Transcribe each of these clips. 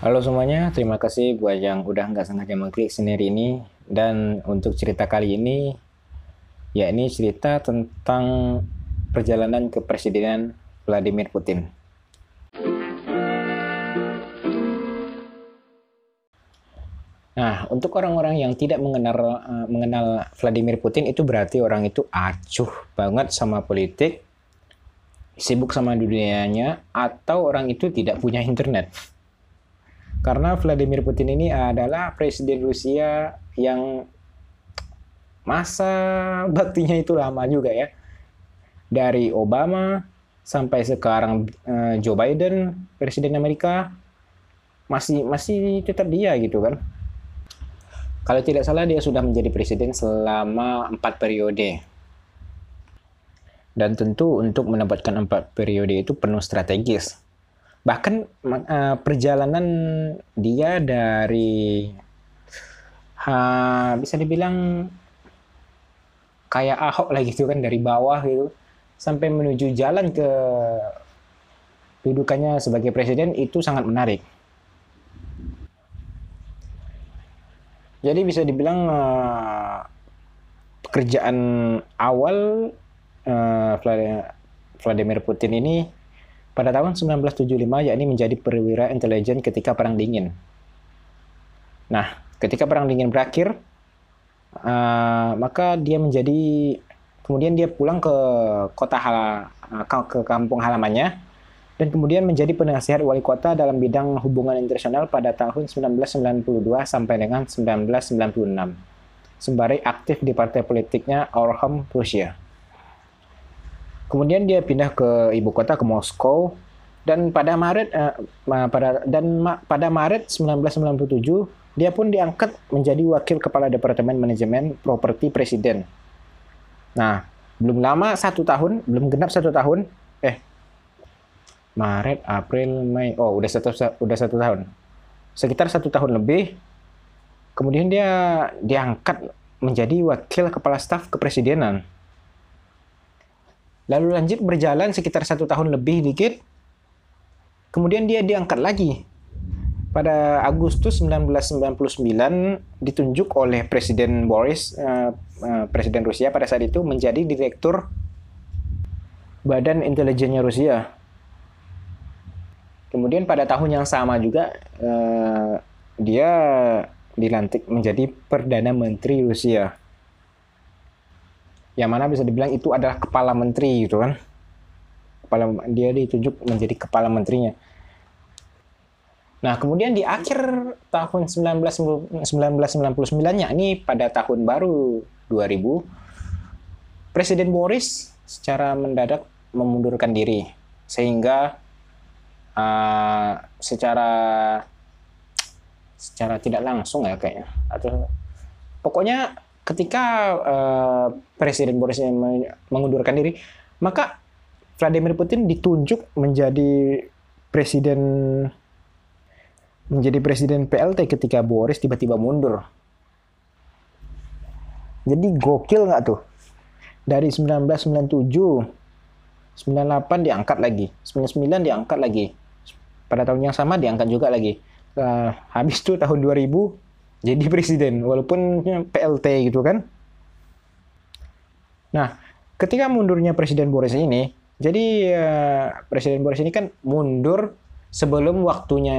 Halo semuanya, terima kasih buat yang udah nggak sengaja mengklik sendiri ini. Dan untuk cerita kali ini, ya ini cerita tentang perjalanan ke Presiden Vladimir Putin. Nah, untuk orang-orang yang tidak mengenal uh, mengenal Vladimir Putin itu berarti orang itu acuh banget sama politik, sibuk sama dunianya, atau orang itu tidak punya internet. Karena Vladimir Putin ini adalah presiden Rusia yang masa baktinya itu lama juga ya. Dari Obama sampai sekarang uh, Joe Biden, presiden Amerika masih masih tetap dia gitu kan. Kalau tidak salah dia sudah menjadi presiden selama empat periode. Dan tentu untuk mendapatkan empat periode itu penuh strategis bahkan uh, perjalanan dia dari uh, bisa dibilang kayak Ahok lah gitu kan dari bawah gitu sampai menuju jalan ke dudukannya sebagai presiden itu sangat menarik. Jadi bisa dibilang uh, pekerjaan awal uh, Vladimir Putin ini pada tahun 1975 yakni menjadi perwira intelijen ketika Perang Dingin. Nah, ketika Perang Dingin berakhir, uh, maka dia menjadi kemudian dia pulang ke kota hala, uh, ke kampung halamannya dan kemudian menjadi penasihat wali kota dalam bidang hubungan internasional pada tahun 1992 sampai dengan 1996. Sembari aktif di partai politiknya Orham Rusia. Kemudian dia pindah ke ibu kota ke Moskow dan pada Maret uh, pada dan ma, pada Maret 1997 dia pun diangkat menjadi wakil kepala departemen manajemen properti presiden. Nah, belum lama satu tahun, belum genap satu tahun, eh Maret, April, Mei, oh udah satu udah satu tahun, sekitar satu tahun lebih. Kemudian dia diangkat menjadi wakil kepala staf kepresidenan. Lalu lanjut berjalan sekitar satu tahun lebih dikit. Kemudian dia diangkat lagi. Pada Agustus 1999 ditunjuk oleh Presiden Boris, uh, uh, Presiden Rusia pada saat itu menjadi Direktur Badan Intelijennya Rusia. Kemudian pada tahun yang sama juga uh, dia dilantik menjadi Perdana Menteri Rusia yang mana bisa dibilang itu adalah kepala menteri gitu kan? Kepala dia ditunjuk menjadi kepala menterinya. Nah kemudian di akhir tahun 19, 1999 nya ini pada tahun baru 2000 Presiden Boris secara mendadak memundurkan diri. Sehingga uh, secara secara tidak langsung ya kayaknya. Atau pokoknya ketika uh, Presiden Boris mengundurkan diri, maka Vladimir Putin ditunjuk menjadi presiden menjadi presiden PLT ketika Boris tiba-tiba mundur. Jadi gokil nggak tuh? Dari 1997, 98 diangkat lagi, 99 diangkat lagi. Pada tahun yang sama diangkat juga lagi. Uh, habis tuh tahun 2000 jadi presiden walaupun PLT gitu kan. Nah, ketika mundurnya Presiden Boris ini, jadi uh, Presiden Boris ini kan mundur sebelum waktunya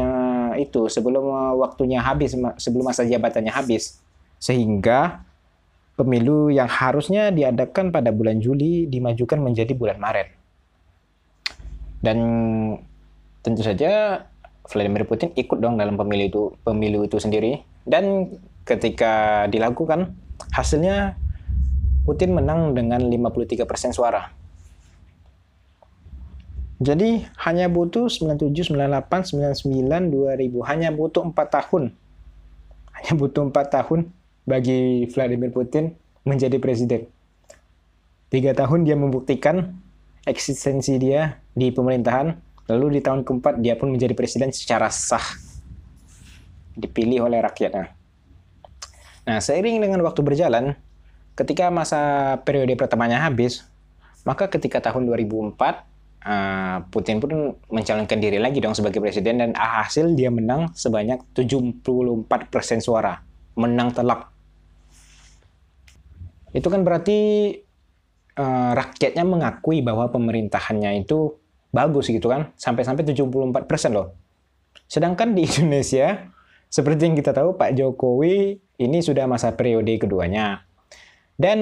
itu, sebelum uh, waktunya habis, sebelum masa jabatannya habis. Sehingga pemilu yang harusnya diadakan pada bulan Juli dimajukan menjadi bulan Maret. Dan tentu saja Vladimir Putin ikut dong dalam pemilu itu pemilu itu sendiri dan ketika dilakukan hasilnya Putin menang dengan 53% suara. Jadi hanya butuh 97, 98, 99, 2000. Hanya butuh 4 tahun. Hanya butuh 4 tahun bagi Vladimir Putin menjadi presiden. Tiga tahun dia membuktikan eksistensi dia di pemerintahan Lalu di tahun keempat dia pun menjadi presiden secara sah. Dipilih oleh rakyatnya. Nah, seiring dengan waktu berjalan, ketika masa periode pertamanya habis, maka ketika tahun 2004, uh, Putin pun mencalonkan diri lagi dong sebagai presiden dan hasil dia menang sebanyak 74% suara. Menang telak. Itu kan berarti uh, rakyatnya mengakui bahwa pemerintahannya itu bagus gitu kan. Sampai-sampai 74% loh. Sedangkan di Indonesia, seperti yang kita tahu Pak Jokowi ini sudah masa periode keduanya. Dan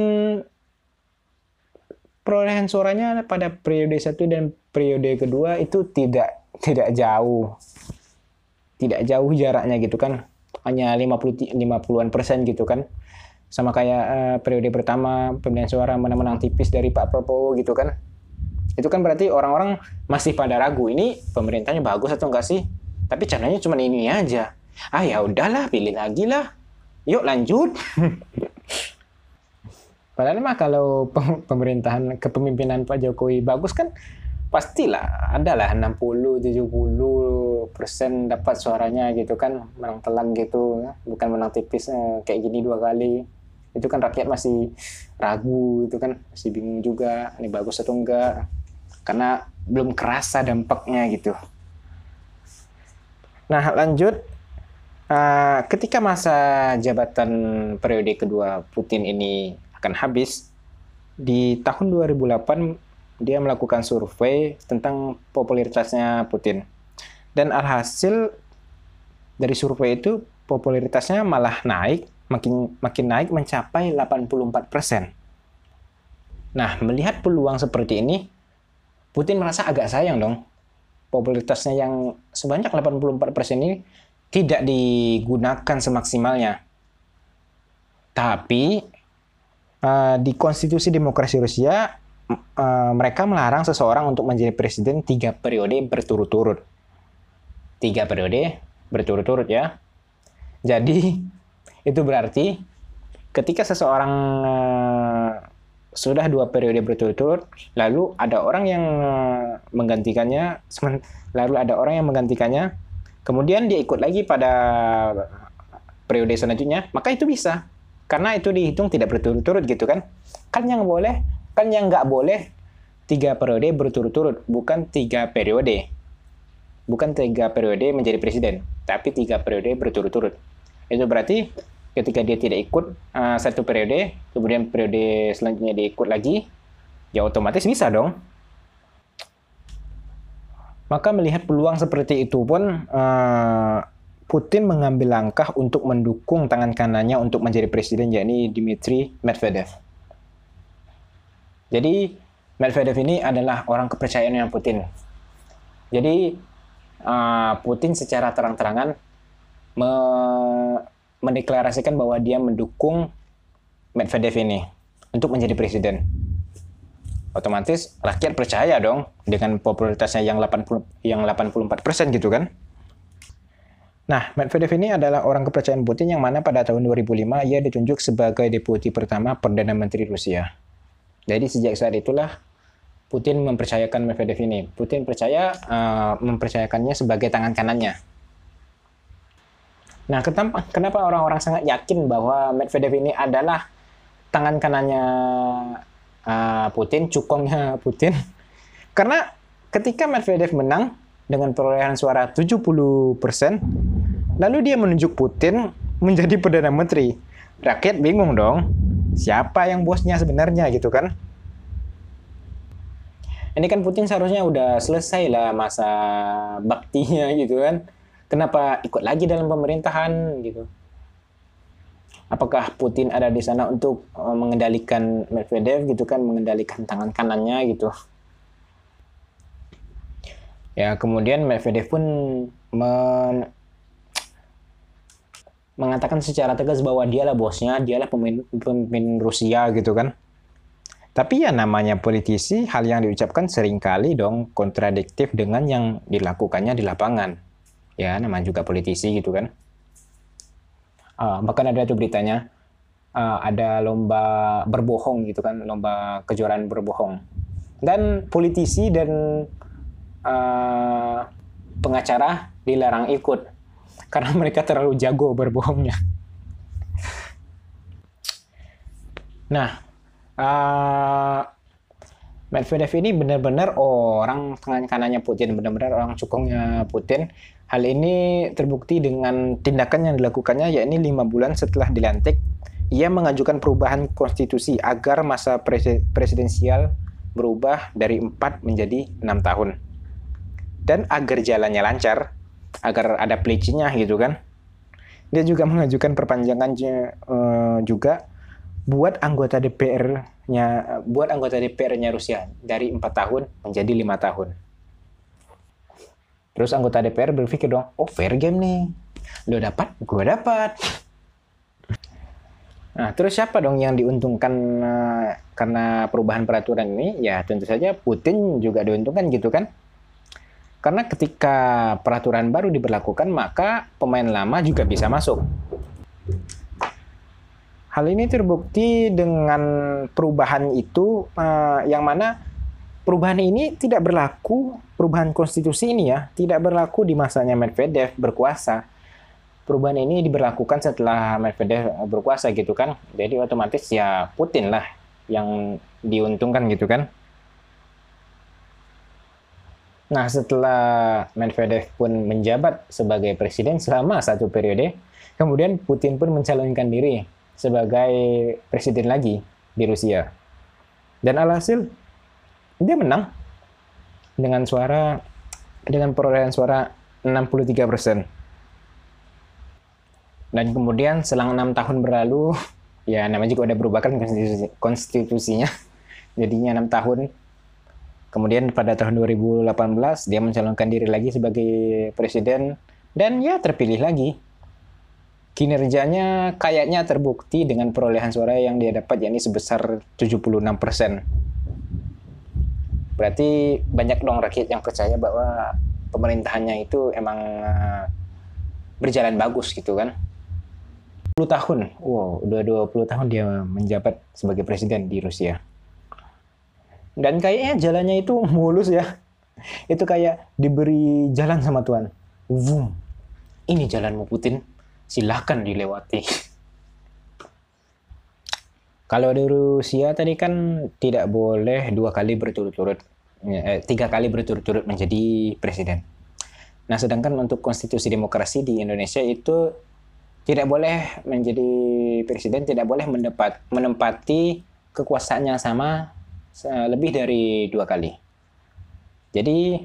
perolehan suaranya pada periode satu dan periode kedua itu tidak tidak jauh tidak jauh jaraknya gitu kan hanya 50 50-an persen gitu kan sama kayak uh, periode pertama pemilihan suara menang-menang tipis dari Pak Prabowo gitu kan itu kan berarti orang-orang masih pada ragu ini pemerintahnya bagus atau enggak sih? Tapi caranya cuma ini aja. Ah ya udahlah pilih lagi lah. Yuk lanjut. Padahal mah kalau pemerintahan kepemimpinan Pak Jokowi bagus kan pastilah adalah 60 70 persen dapat suaranya gitu kan menang telang gitu bukan menang tipis eh, kayak gini dua kali. Itu kan rakyat masih ragu itu kan masih bingung juga ini bagus atau enggak karena belum kerasa dampaknya gitu nah lanjut uh, ketika masa jabatan periode kedua Putin ini akan habis, di tahun 2008 dia melakukan survei tentang popularitasnya Putin. Dan alhasil dari survei itu popularitasnya malah naik, makin makin naik mencapai 84%. Nah, melihat peluang seperti ini, Putin merasa agak sayang dong. Popularitasnya yang sebanyak 84% ini tidak digunakan semaksimalnya. Tapi uh, di konstitusi demokrasi Rusia uh, mereka melarang seseorang untuk menjadi presiden tiga periode berturut-turut. Tiga periode berturut-turut ya. Jadi itu berarti ketika seseorang uh, sudah dua periode berturut-turut, lalu ada orang yang menggantikannya, lalu ada orang yang menggantikannya, kemudian dia ikut lagi pada periode selanjutnya, maka itu bisa. Karena itu dihitung tidak berturut-turut gitu kan. Kan yang boleh, kan yang nggak boleh tiga periode berturut-turut, bukan tiga periode. Bukan tiga periode menjadi presiden, tapi tiga periode berturut-turut. Itu berarti ketika dia tidak ikut uh, satu periode, kemudian periode selanjutnya dia ikut lagi, ya otomatis bisa dong. Maka melihat peluang seperti itu pun uh, Putin mengambil langkah untuk mendukung tangan kanannya untuk menjadi presiden, yakni Dmitry Medvedev. Jadi Medvedev ini adalah orang kepercayaan yang Putin. Jadi uh, Putin secara terang-terangan mendeklarasikan bahwa dia mendukung Medvedev ini untuk menjadi presiden. Otomatis rakyat percaya dong dengan popularitasnya yang 80 yang 84% gitu kan. Nah, Medvedev ini adalah orang kepercayaan Putin yang mana pada tahun 2005 ia ditunjuk sebagai deputi pertama Perdana Menteri Rusia. Jadi sejak saat itulah Putin mempercayakan Medvedev ini. Putin percaya uh, mempercayakannya sebagai tangan kanannya. Nah, kenapa orang-orang sangat yakin bahwa Medvedev ini adalah tangan kanannya uh, Putin, cukongnya Putin? Karena ketika Medvedev menang dengan perolehan suara 70 persen, Lalu dia menunjuk Putin menjadi Perdana Menteri. Rakyat bingung dong, siapa yang bosnya sebenarnya gitu kan? Ini kan Putin seharusnya udah selesai lah masa baktinya gitu kan. Kenapa ikut lagi dalam pemerintahan gitu? Apakah Putin ada di sana untuk eh, mengendalikan Medvedev gitu kan, mengendalikan tangan kanannya gitu? Ya, kemudian Medvedev pun men mengatakan secara tegas bahwa dialah bosnya, dialah pemimpin, pemimpin Rusia gitu kan. Tapi ya namanya politisi, hal yang diucapkan sering kali dong kontradiktif dengan yang dilakukannya di lapangan. Ya, namanya juga politisi gitu kan. Uh, bahkan ada tuh beritanya, uh, ada lomba berbohong gitu kan, lomba kejuaraan berbohong. Dan politisi dan uh, pengacara dilarang ikut karena mereka terlalu jago berbohongnya. Nah, uh, Medvedev ini benar-benar orang tangan kanannya Putin, benar-benar orang cukongnya Putin. Hal ini terbukti dengan tindakan yang dilakukannya, yakni lima bulan setelah dilantik, ia mengajukan perubahan konstitusi agar masa presidensial berubah dari empat menjadi enam tahun. Dan agar jalannya lancar, agar ada plecinya gitu kan. Dia juga mengajukan perpanjangan uh, juga buat anggota DPR-nya buat anggota DPR-nya Rusia dari empat tahun menjadi lima tahun. Terus anggota DPR berpikir dong, oh fair game nih, lo dapat, gue dapat. Nah, terus siapa dong yang diuntungkan uh, karena perubahan peraturan ini? Ya tentu saja Putin juga diuntungkan gitu kan. Karena ketika peraturan baru diberlakukan, maka pemain lama juga bisa masuk. Hal ini terbukti dengan perubahan itu uh, yang mana perubahan ini tidak berlaku, perubahan konstitusi ini ya, tidak berlaku di masanya Medvedev berkuasa. Perubahan ini diberlakukan setelah Medvedev berkuasa gitu kan. Jadi otomatis ya Putin lah yang diuntungkan gitu kan. Nah, setelah Medvedev pun menjabat sebagai presiden selama satu periode, kemudian Putin pun mencalonkan diri sebagai presiden lagi di Rusia. Dan alhasil dia menang dengan suara dengan perolehan suara 63 persen. Dan kemudian selang enam tahun berlalu, ya namanya juga udah berubah kan konstitusi, konstitusinya. Jadinya enam tahun. Kemudian pada tahun 2018 dia mencalonkan diri lagi sebagai presiden dan ya terpilih lagi kinerjanya kayaknya terbukti dengan perolehan suara yang dia dapat yakni sebesar 76%. Berarti banyak dong rakyat yang percaya bahwa pemerintahannya itu emang eh, berjalan bagus gitu kan. 10 tahun, wow, udah 20 tahun dia menjabat sebagai presiden di Rusia. Dan kayaknya jalannya itu mulus ya. Itu kayak diberi jalan sama Tuhan. Wum, ini jalanmu Putin silahkan dilewati. Kalau di Rusia tadi kan tidak boleh dua kali berturut-turut, eh, tiga kali berturut-turut menjadi presiden. Nah, sedangkan untuk konstitusi demokrasi di Indonesia itu tidak boleh menjadi presiden, tidak boleh mendapat, menempati kekuasaannya sama lebih dari dua kali. Jadi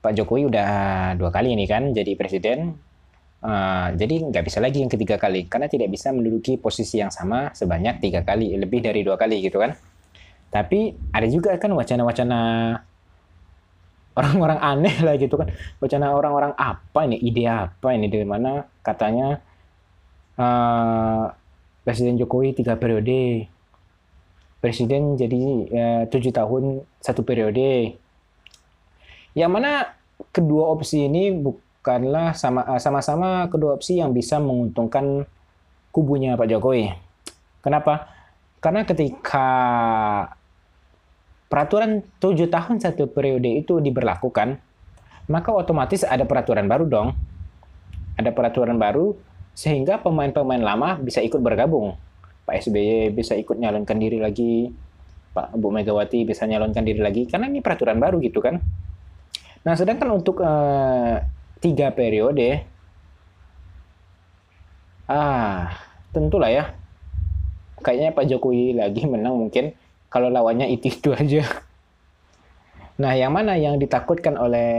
Pak Jokowi udah dua kali ini kan jadi presiden, Uh, jadi nggak bisa lagi yang ketiga kali karena tidak bisa menduduki posisi yang sama sebanyak tiga kali lebih dari dua kali gitu kan? Tapi ada juga kan wacana-wacana orang-orang aneh lah gitu kan? Wacana orang-orang apa ini? Ide apa ini? Dari mana katanya uh, Presiden Jokowi tiga periode Presiden jadi eh, tujuh tahun satu periode. Yang mana kedua opsi ini bukanlah eh, sama-sama kedua opsi yang bisa menguntungkan kubunya Pak Jokowi. Kenapa? Karena ketika peraturan tujuh tahun satu periode itu diberlakukan, maka otomatis ada peraturan baru dong. Ada peraturan baru sehingga pemain-pemain lama bisa ikut bergabung. Pak SBY bisa ikut nyalonkan diri lagi, Pak Bu Megawati bisa nyalonkan diri lagi, karena ini peraturan baru gitu kan. Nah, sedangkan untuk uh, tiga periode, ah tentulah ya, kayaknya Pak Jokowi lagi menang mungkin kalau lawannya itu itu aja. Nah, yang mana yang ditakutkan oleh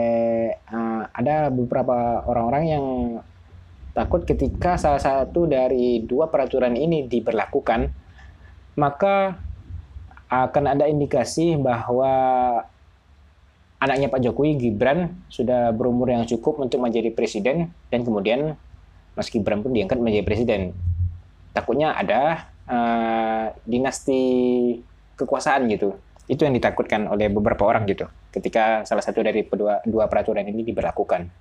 uh, ada beberapa orang-orang yang takut ketika salah satu dari dua peraturan ini diberlakukan, maka akan ada indikasi bahwa anaknya Pak Jokowi Gibran sudah berumur yang cukup untuk menjadi presiden dan kemudian Mas Gibran pun diangkat menjadi presiden. Takutnya ada uh, dinasti kekuasaan gitu. Itu yang ditakutkan oleh beberapa orang gitu ketika salah satu dari kedua dua peraturan ini diberlakukan.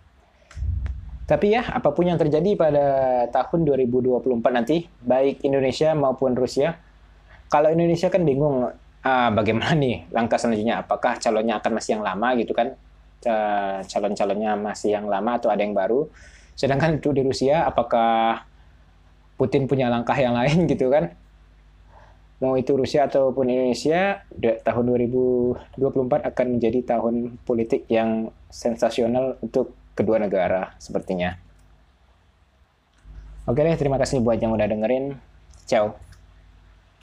Tapi ya, apa pun yang terjadi pada tahun 2024 nanti, baik Indonesia maupun Rusia, kalau Indonesia kan bingung uh, bagaimana nih langkah selanjutnya? Apakah calonnya akan masih yang lama gitu kan? Eh, calon-calonnya masih yang lama atau ada yang baru? Sedangkan itu di Rusia, apakah Putin punya langkah yang lain gitu kan? Mau itu Rusia ataupun Indonesia, tahun 2024 akan menjadi tahun politik yang sensasional untuk kedua negara sepertinya. Oke deh, terima kasih buat yang udah dengerin. Ciao.